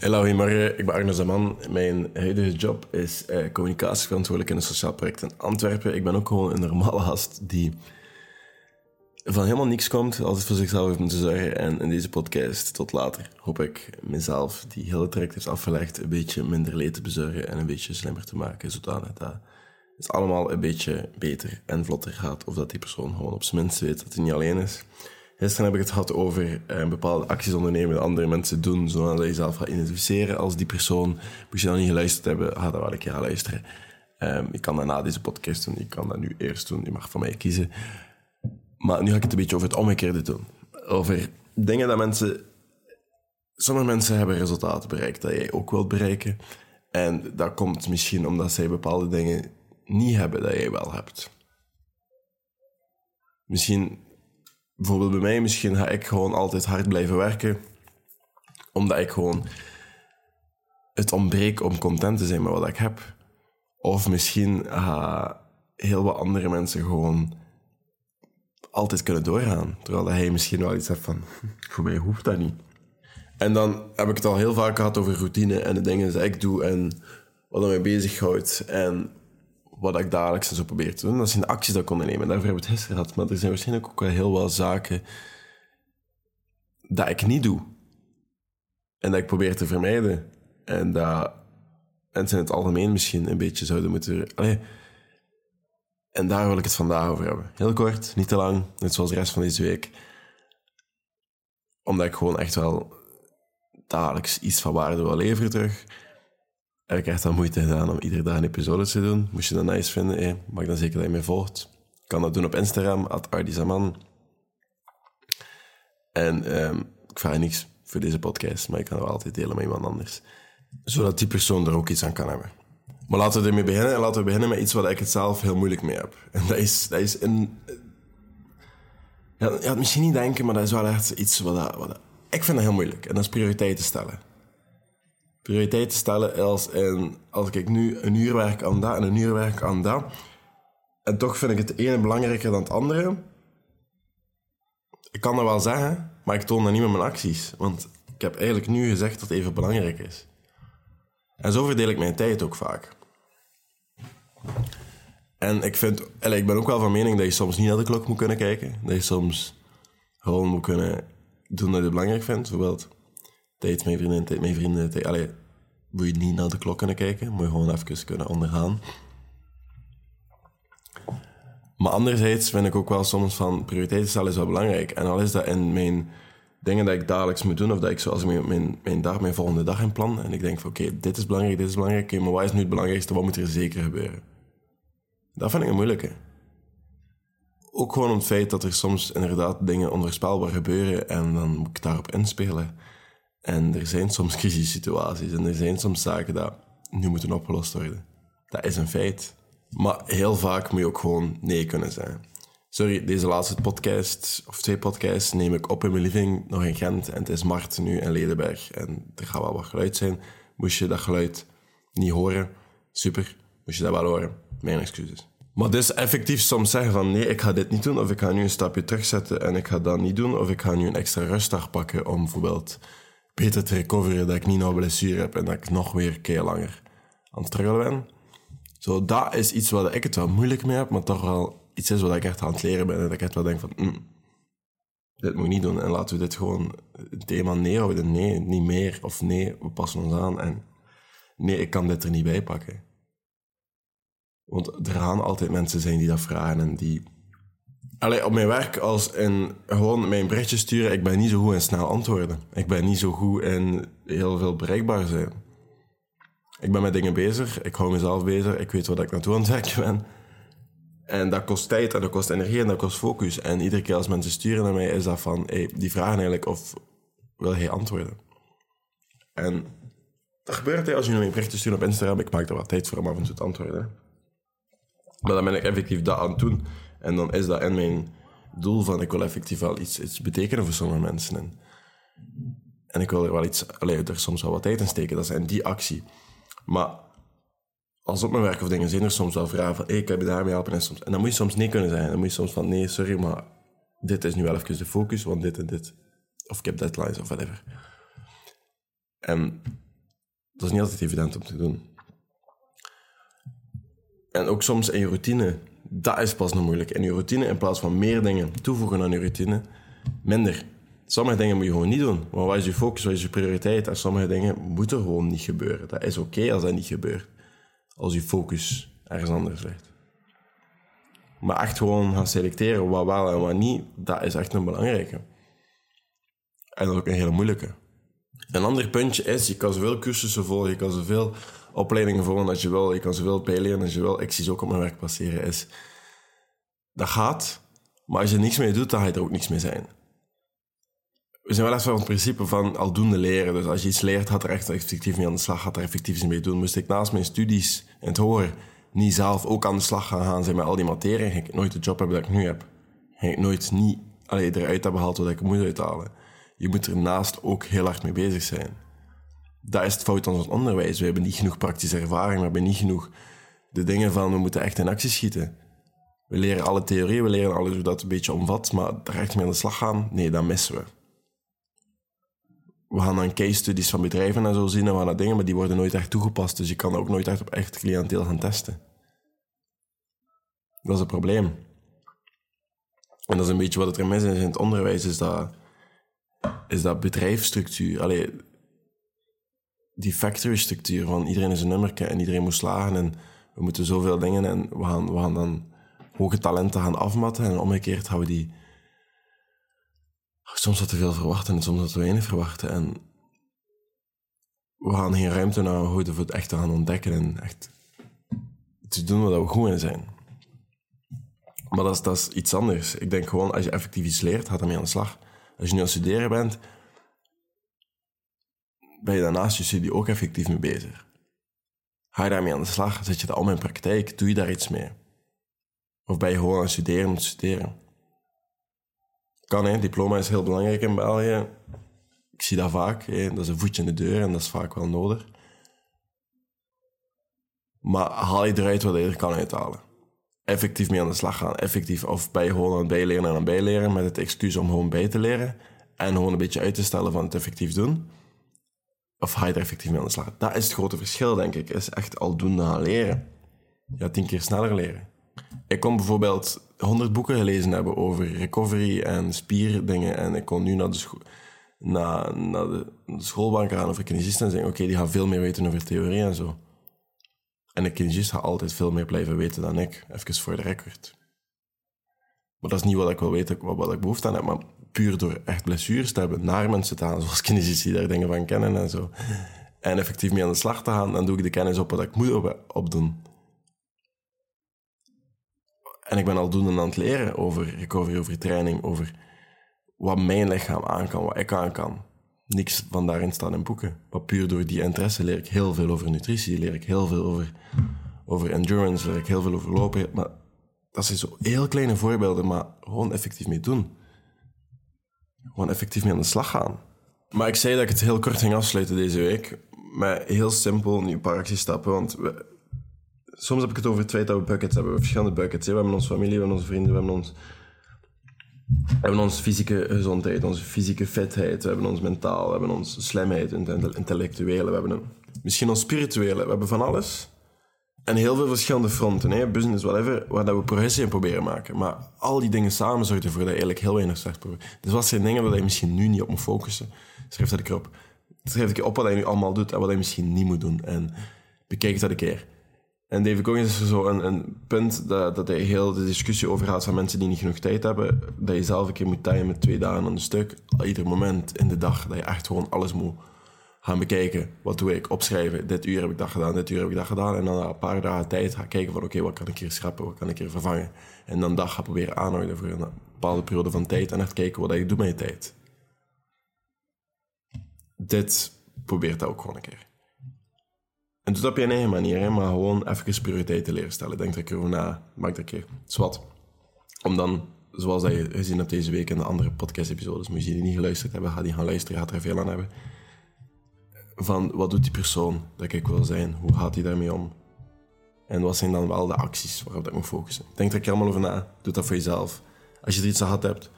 Hallo, goedemorgen. Ik ben Arno Zaman. Mijn huidige job is eh, communicatieverantwoordelijk in een sociaal project in Antwerpen. Ik ben ook gewoon een normale gast die van helemaal niks komt, altijd voor zichzelf heeft moeten zorgen. En in deze podcast, tot later, hoop ik mezelf, die hele traject heeft afgelegd, een beetje minder leed te bezorgen en een beetje slimmer te maken, zodanig dat het allemaal een beetje beter en vlotter gaat. Of dat die persoon gewoon op zijn minst weet dat hij niet alleen is. Gisteren heb ik het gehad over eh, bepaalde acties ondernemen dat andere mensen doen, zodat je jezelf gaat identificeren als die persoon. Moest je dan niet geluisterd hebben, ga dan wel een keer gaan luisteren. Um, je kan dat na deze podcast doen, je kan dat nu eerst doen, je mag van mij kiezen. Maar nu ga ik het een beetje over het omgekeerde doen. Over dingen dat mensen... Sommige mensen hebben resultaten bereikt dat jij ook wilt bereiken. En dat komt misschien omdat zij bepaalde dingen niet hebben dat jij wel hebt. Misschien bijvoorbeeld bij mij, misschien ga ik gewoon altijd hard blijven werken, omdat ik gewoon het ontbreek om content te zijn met wat ik heb. Of misschien gaan heel wat andere mensen gewoon altijd kunnen doorgaan. Terwijl hij misschien wel iets heeft van, voor mij hoeft dat niet. En dan heb ik het al heel vaak gehad over routine en de dingen die ik doe en wat mij bezighoudt. En wat ik dagelijks zo probeer te doen. Dat zijn de acties dat ik ondernemen. Daarvoor hebben we het gisteren gehad. Maar er zijn waarschijnlijk ook wel heel wat zaken dat ik niet doe. En dat ik probeer te vermijden. En dat mensen in het algemeen misschien een beetje zouden moeten... Allee. En daar wil ik het vandaag over hebben. Heel kort, niet te lang, net zoals de rest van deze week. Omdat ik gewoon echt wel dagelijks iets van waarde wil leveren terug ik echt al moeite gedaan om iedere dag een episode te doen. Moest je dat nice vinden, eh, mag dan zeker dat je mij volgt. Ik kan dat doen op Instagram, at. En um, ik vraag niks voor deze podcast, maar ik kan het altijd delen met iemand anders. Zodat die persoon er ook iets aan kan hebben. Maar laten we ermee beginnen. En laten we beginnen met iets waar ik het zelf heel moeilijk mee heb. En dat is, dat is een... Je had misschien niet denken, maar dat is wel echt iets wat, wat... Ik vind heel moeilijk. En dat is prioriteiten stellen prioriteiten stellen als, in, als ik nu een uur werk aan dat en een uur werk aan dat. En toch vind ik het ene belangrijker dan het andere. Ik kan dat wel zeggen, maar ik toon dat niet met mijn acties. Want ik heb eigenlijk nu gezegd dat het even belangrijk is. En zo verdeel ik mijn tijd ook vaak. En ik vind, ik ben ook wel van mening dat je soms niet naar de klok moet kunnen kijken. Dat je soms gewoon moet kunnen doen wat je belangrijk vindt. Bijvoorbeeld tijd met vrienden, tijd met vrienden. Tijd, allee, moet je niet naar de klok kunnen kijken, moet je gewoon even kunnen ondergaan. Maar anderzijds vind ik ook wel soms van prioriteiten stellen is wel belangrijk. En al is dat in mijn dingen dat ik dagelijks moet doen, of dat ik zoals mijn, mijn, mijn, dag, mijn volgende dag in plan, en ik denk van oké, dit is belangrijk, dit is belangrijk, maar wat is nu het belangrijkste, wat moet er zeker gebeuren? Dat vind ik een moeilijke. Ook gewoon om het feit dat er soms inderdaad dingen onvoorspelbaar gebeuren en dan moet ik daarop inspelen. En er zijn soms crisissituaties en er zijn soms zaken dat nu moeten opgelost worden. Dat is een feit. Maar heel vaak moet je ook gewoon nee kunnen zijn. Sorry, deze laatste podcast, of twee podcasts, neem ik op in mijn living, nog in Gent. En het is Mart nu in Ledenberg. En er gaat wel wat geluid zijn. Moest je dat geluid niet horen, super. Moest je dat wel horen, mijn excuses. Maar dus effectief soms zeggen van nee, ik ga dit niet doen. Of ik ga nu een stapje terugzetten en ik ga dat niet doen. Of ik ga nu een extra rustdag pakken om bijvoorbeeld beter te recoveren, dat ik niet nog blessure heb en dat ik nog weer keer langer aan het struggelen ben. Zo, dat is iets waar ik het wel moeilijk mee heb, maar toch wel iets is wat ik echt aan het leren ben. En dat ik echt wel denk van, mm, dit moet ik niet doen. En laten we dit gewoon het thema nee houden. Nee, niet meer. Of nee, we passen ons aan. En nee, ik kan dit er niet bij pakken. Want er gaan altijd mensen zijn die dat vragen en die Allee, op mijn werk als in gewoon mijn berichtje sturen, ik ben niet zo goed in snel antwoorden. Ik ben niet zo goed in heel veel bereikbaar zijn. Ik ben met dingen bezig, ik hou mezelf bezig, ik weet wat ik naartoe aan het werken ben. En dat kost tijd en dat kost energie en dat kost focus. En iedere keer als mensen sturen naar mij, is dat van, hey, die vragen eigenlijk of wil hij antwoorden. En dat gebeurt hè, als je een berichtje stuurt op Instagram. Ik maak er wat tijd voor om af en toe te antwoorden. Maar dan ben ik effectief dat aan het doen. En dan is dat in mijn doel van ik wil effectief wel iets, iets betekenen voor sommige mensen. En, en ik wil er wel iets, allee, er soms wel wat tijd in steken. Dat is in die actie. Maar als op mijn werk of dingen zijn er soms wel vragen van hey, ik heb je daarmee helpen. En, soms, en dan moet je soms nee kunnen zijn. Dan moet je soms van nee, sorry, maar dit is nu wel even de focus, want dit en dit. Of ik heb deadlines of whatever. En Dat is niet altijd evident om te doen. En ook soms in je routine, dat is pas nog moeilijk. In je routine, in plaats van meer dingen toevoegen aan je routine, minder. Sommige dingen moet je gewoon niet doen. Maar wat is je focus, wat is je prioriteit? En sommige dingen moeten gewoon niet gebeuren. Dat is oké als dat niet gebeurt. Als je focus ergens anders ligt. Maar echt gewoon gaan selecteren wat wel en wat niet, dat is echt een belangrijke. En dat is ook een hele moeilijke. Een ander puntje is, je kan zoveel cursussen volgen, je kan zoveel opleidingen volgen als je wil, je kan zoveel bijleren als je wil. Ik zie ze ook op mijn werk passeren, is... Dat gaat, maar als je niks mee doet, dan ga je er ook niks mee zijn. We zijn wel eens van het principe van aldoende leren. Dus als je iets leert, gaat er echt effectief mee aan de slag, gaat er effectief iets mee doen. Moest ik naast mijn studies en het horen niet zelf ook aan de slag gaan gaan zijn met al die materie, ging ik nooit de job hebben dat ik nu heb. Ging ik nooit niet allee, eruit hebben gehaald wat ik moet uithalen. Je moet er naast ook heel hard mee bezig zijn. Dat is het fout aan ons onderwijs. We hebben niet genoeg praktische ervaring, we hebben niet genoeg de dingen van we moeten echt in actie schieten. We leren alle theorieën, we leren alles hoe dat een beetje omvat, maar er echt mee aan de slag gaan, nee, dat missen we. We gaan dan case studies van bedrijven en zo zien en we gaan dingen, maar die worden nooit echt toegepast, dus je kan ook nooit echt op echt cliënteel gaan testen. Dat is het probleem. En dat is een beetje wat het er mis is in het onderwijs, is dat, is dat bedrijfsstructuur. Allee, die factory structuur van iedereen is een nummerke en iedereen moet slagen en we moeten zoveel dingen en we gaan, we gaan dan hoge talenten gaan afmatten en omgekeerd gaan we die soms wat te veel verwachten en soms wat te weinig verwachten en we gaan geen ruimte naar houden het echt te gaan ontdekken en echt te doen waar we goed in zijn. Maar dat is, dat is iets anders. Ik denk gewoon, als je effectief iets leert, gaat ermee aan de slag. Als je nu aan het studeren bent, ben je daarnaast je studie ook effectief mee bezig. Ga je daarmee aan de slag, zet je dat om in praktijk, doe je daar iets mee. Of ben je gewoon aan het studeren om te studeren. Kan, hè. Diploma is heel belangrijk in België. Ik zie dat vaak. Dat is een voetje in de deur en dat is vaak wel nodig. Maar haal je eruit wat je er kan uithalen. Effectief mee aan de slag gaan. Effectief. Of je gewoon aan het bijleren en aan het bijleren met het excuus om gewoon bij te leren. En gewoon een beetje uit te stellen van het effectief doen of ga je er effectief mee aan de slag? Dat is het grote verschil, denk ik. Is echt aldoende gaan leren. Ja, tien keer sneller leren. Ik kon bijvoorbeeld honderd boeken gelezen hebben over recovery en spierdingen. En ik kon nu naar de, naar, naar de schoolbank gaan of een kinesist en zeggen: Oké, die gaan veel meer weten over theorie en zo. En een kinesist gaat altijd veel meer blijven weten dan ik. Even voor de record. Maar dat is niet wat ik wil weten, wat, wat ik behoefte aan heb. Maar puur door echt blessures te hebben, naar mensen te gaan, zoals kinesici daar dingen van kennen en zo. En effectief mee aan de slag te gaan, dan doe ik de kennis op wat ik moet op, opdoen. En ik ben aldoende aan het leren over recovery, over training, over wat mijn lichaam aan kan, wat ik aan kan. Niks van daarin staat in boeken. Maar puur door die interesse leer ik heel veel over nutritie, leer ik heel veel over, over endurance, leer ik heel veel over lopen. Maar dat zijn zo heel kleine voorbeelden, maar gewoon effectief mee doen gewoon effectief mee aan de slag gaan. Maar ik zei dat ik het heel kort ging afsluiten deze week. Met heel simpel nu een paar actiestappen. Want soms heb ik het over twee dat we buckets hebben. We verschillende buckets. We hebben onze familie, we hebben onze vrienden, we hebben ons... We hebben onze fysieke gezondheid, onze fysieke fitheid, we hebben ons mentaal, we hebben onze slimheid, intellectuele, we hebben een, misschien ons spirituele, we hebben van alles. En heel veel verschillende fronten, business, whatever, waar dat we progressie in proberen maken. Maar al die dingen samen zorgen ervoor dat je eigenlijk heel weinig start probeert. Dus wat zijn dingen waar je misschien nu niet op moet focussen? Schrijf dat ik erop. Schrijf ik op wat je nu allemaal doet en wat je misschien niet moet doen. En bekijk dat een keer. En David Goggins is zo een, een punt dat, dat hij heel de discussie over gaat van mensen die niet genoeg tijd hebben. Dat je zelf een keer moet timen met twee dagen aan een stuk. Ieder moment in de dag. Dat je echt gewoon alles moet gaan bekijken. Wat doe ik? Opschrijven. Dit uur heb ik dat gedaan, dit uur heb ik dat gedaan. En dan na een paar dagen tijd gaan kijken van oké, wat kan ik hier schrappen, wat kan ik hier vervangen. En dan dat gaan proberen aanhouden voor een bepaalde periode van tijd. En echt kijken wat ik doe met je tijd. Dit probeert dat ook gewoon een keer. En doe dat op je eigen manier, hè, maar gewoon even prioriteiten leren stellen. Denk er een keer over na, maak er een keer. Zwat. Om dan, zoals je gezien hebt deze week in de andere podcast-episodes, moet je die niet geluisterd hebben, ga die gaan luisteren, gaat er veel aan hebben van wat doet die persoon dat ik wil zijn? Hoe gaat hij daarmee om? En wat zijn dan wel de acties waarop ik moet focussen? Denk er allemaal over na. Doe dat voor jezelf. Als je er iets aan gehad hebt,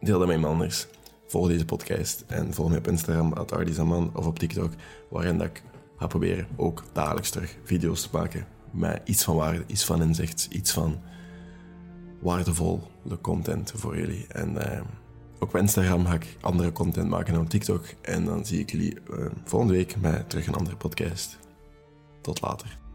deel dat met iemand anders. volg deze podcast en volg me op Instagram, Ardizaman, of op TikTok, waarin dat ik ga proberen ook dagelijks terug video's te maken met iets van waarde, iets van inzicht, iets van waardevolle content voor jullie. En uh, ook op Instagram ga ik andere content maken dan op TikTok. En dan zie ik jullie uh, volgende week met terug een andere podcast. Tot later.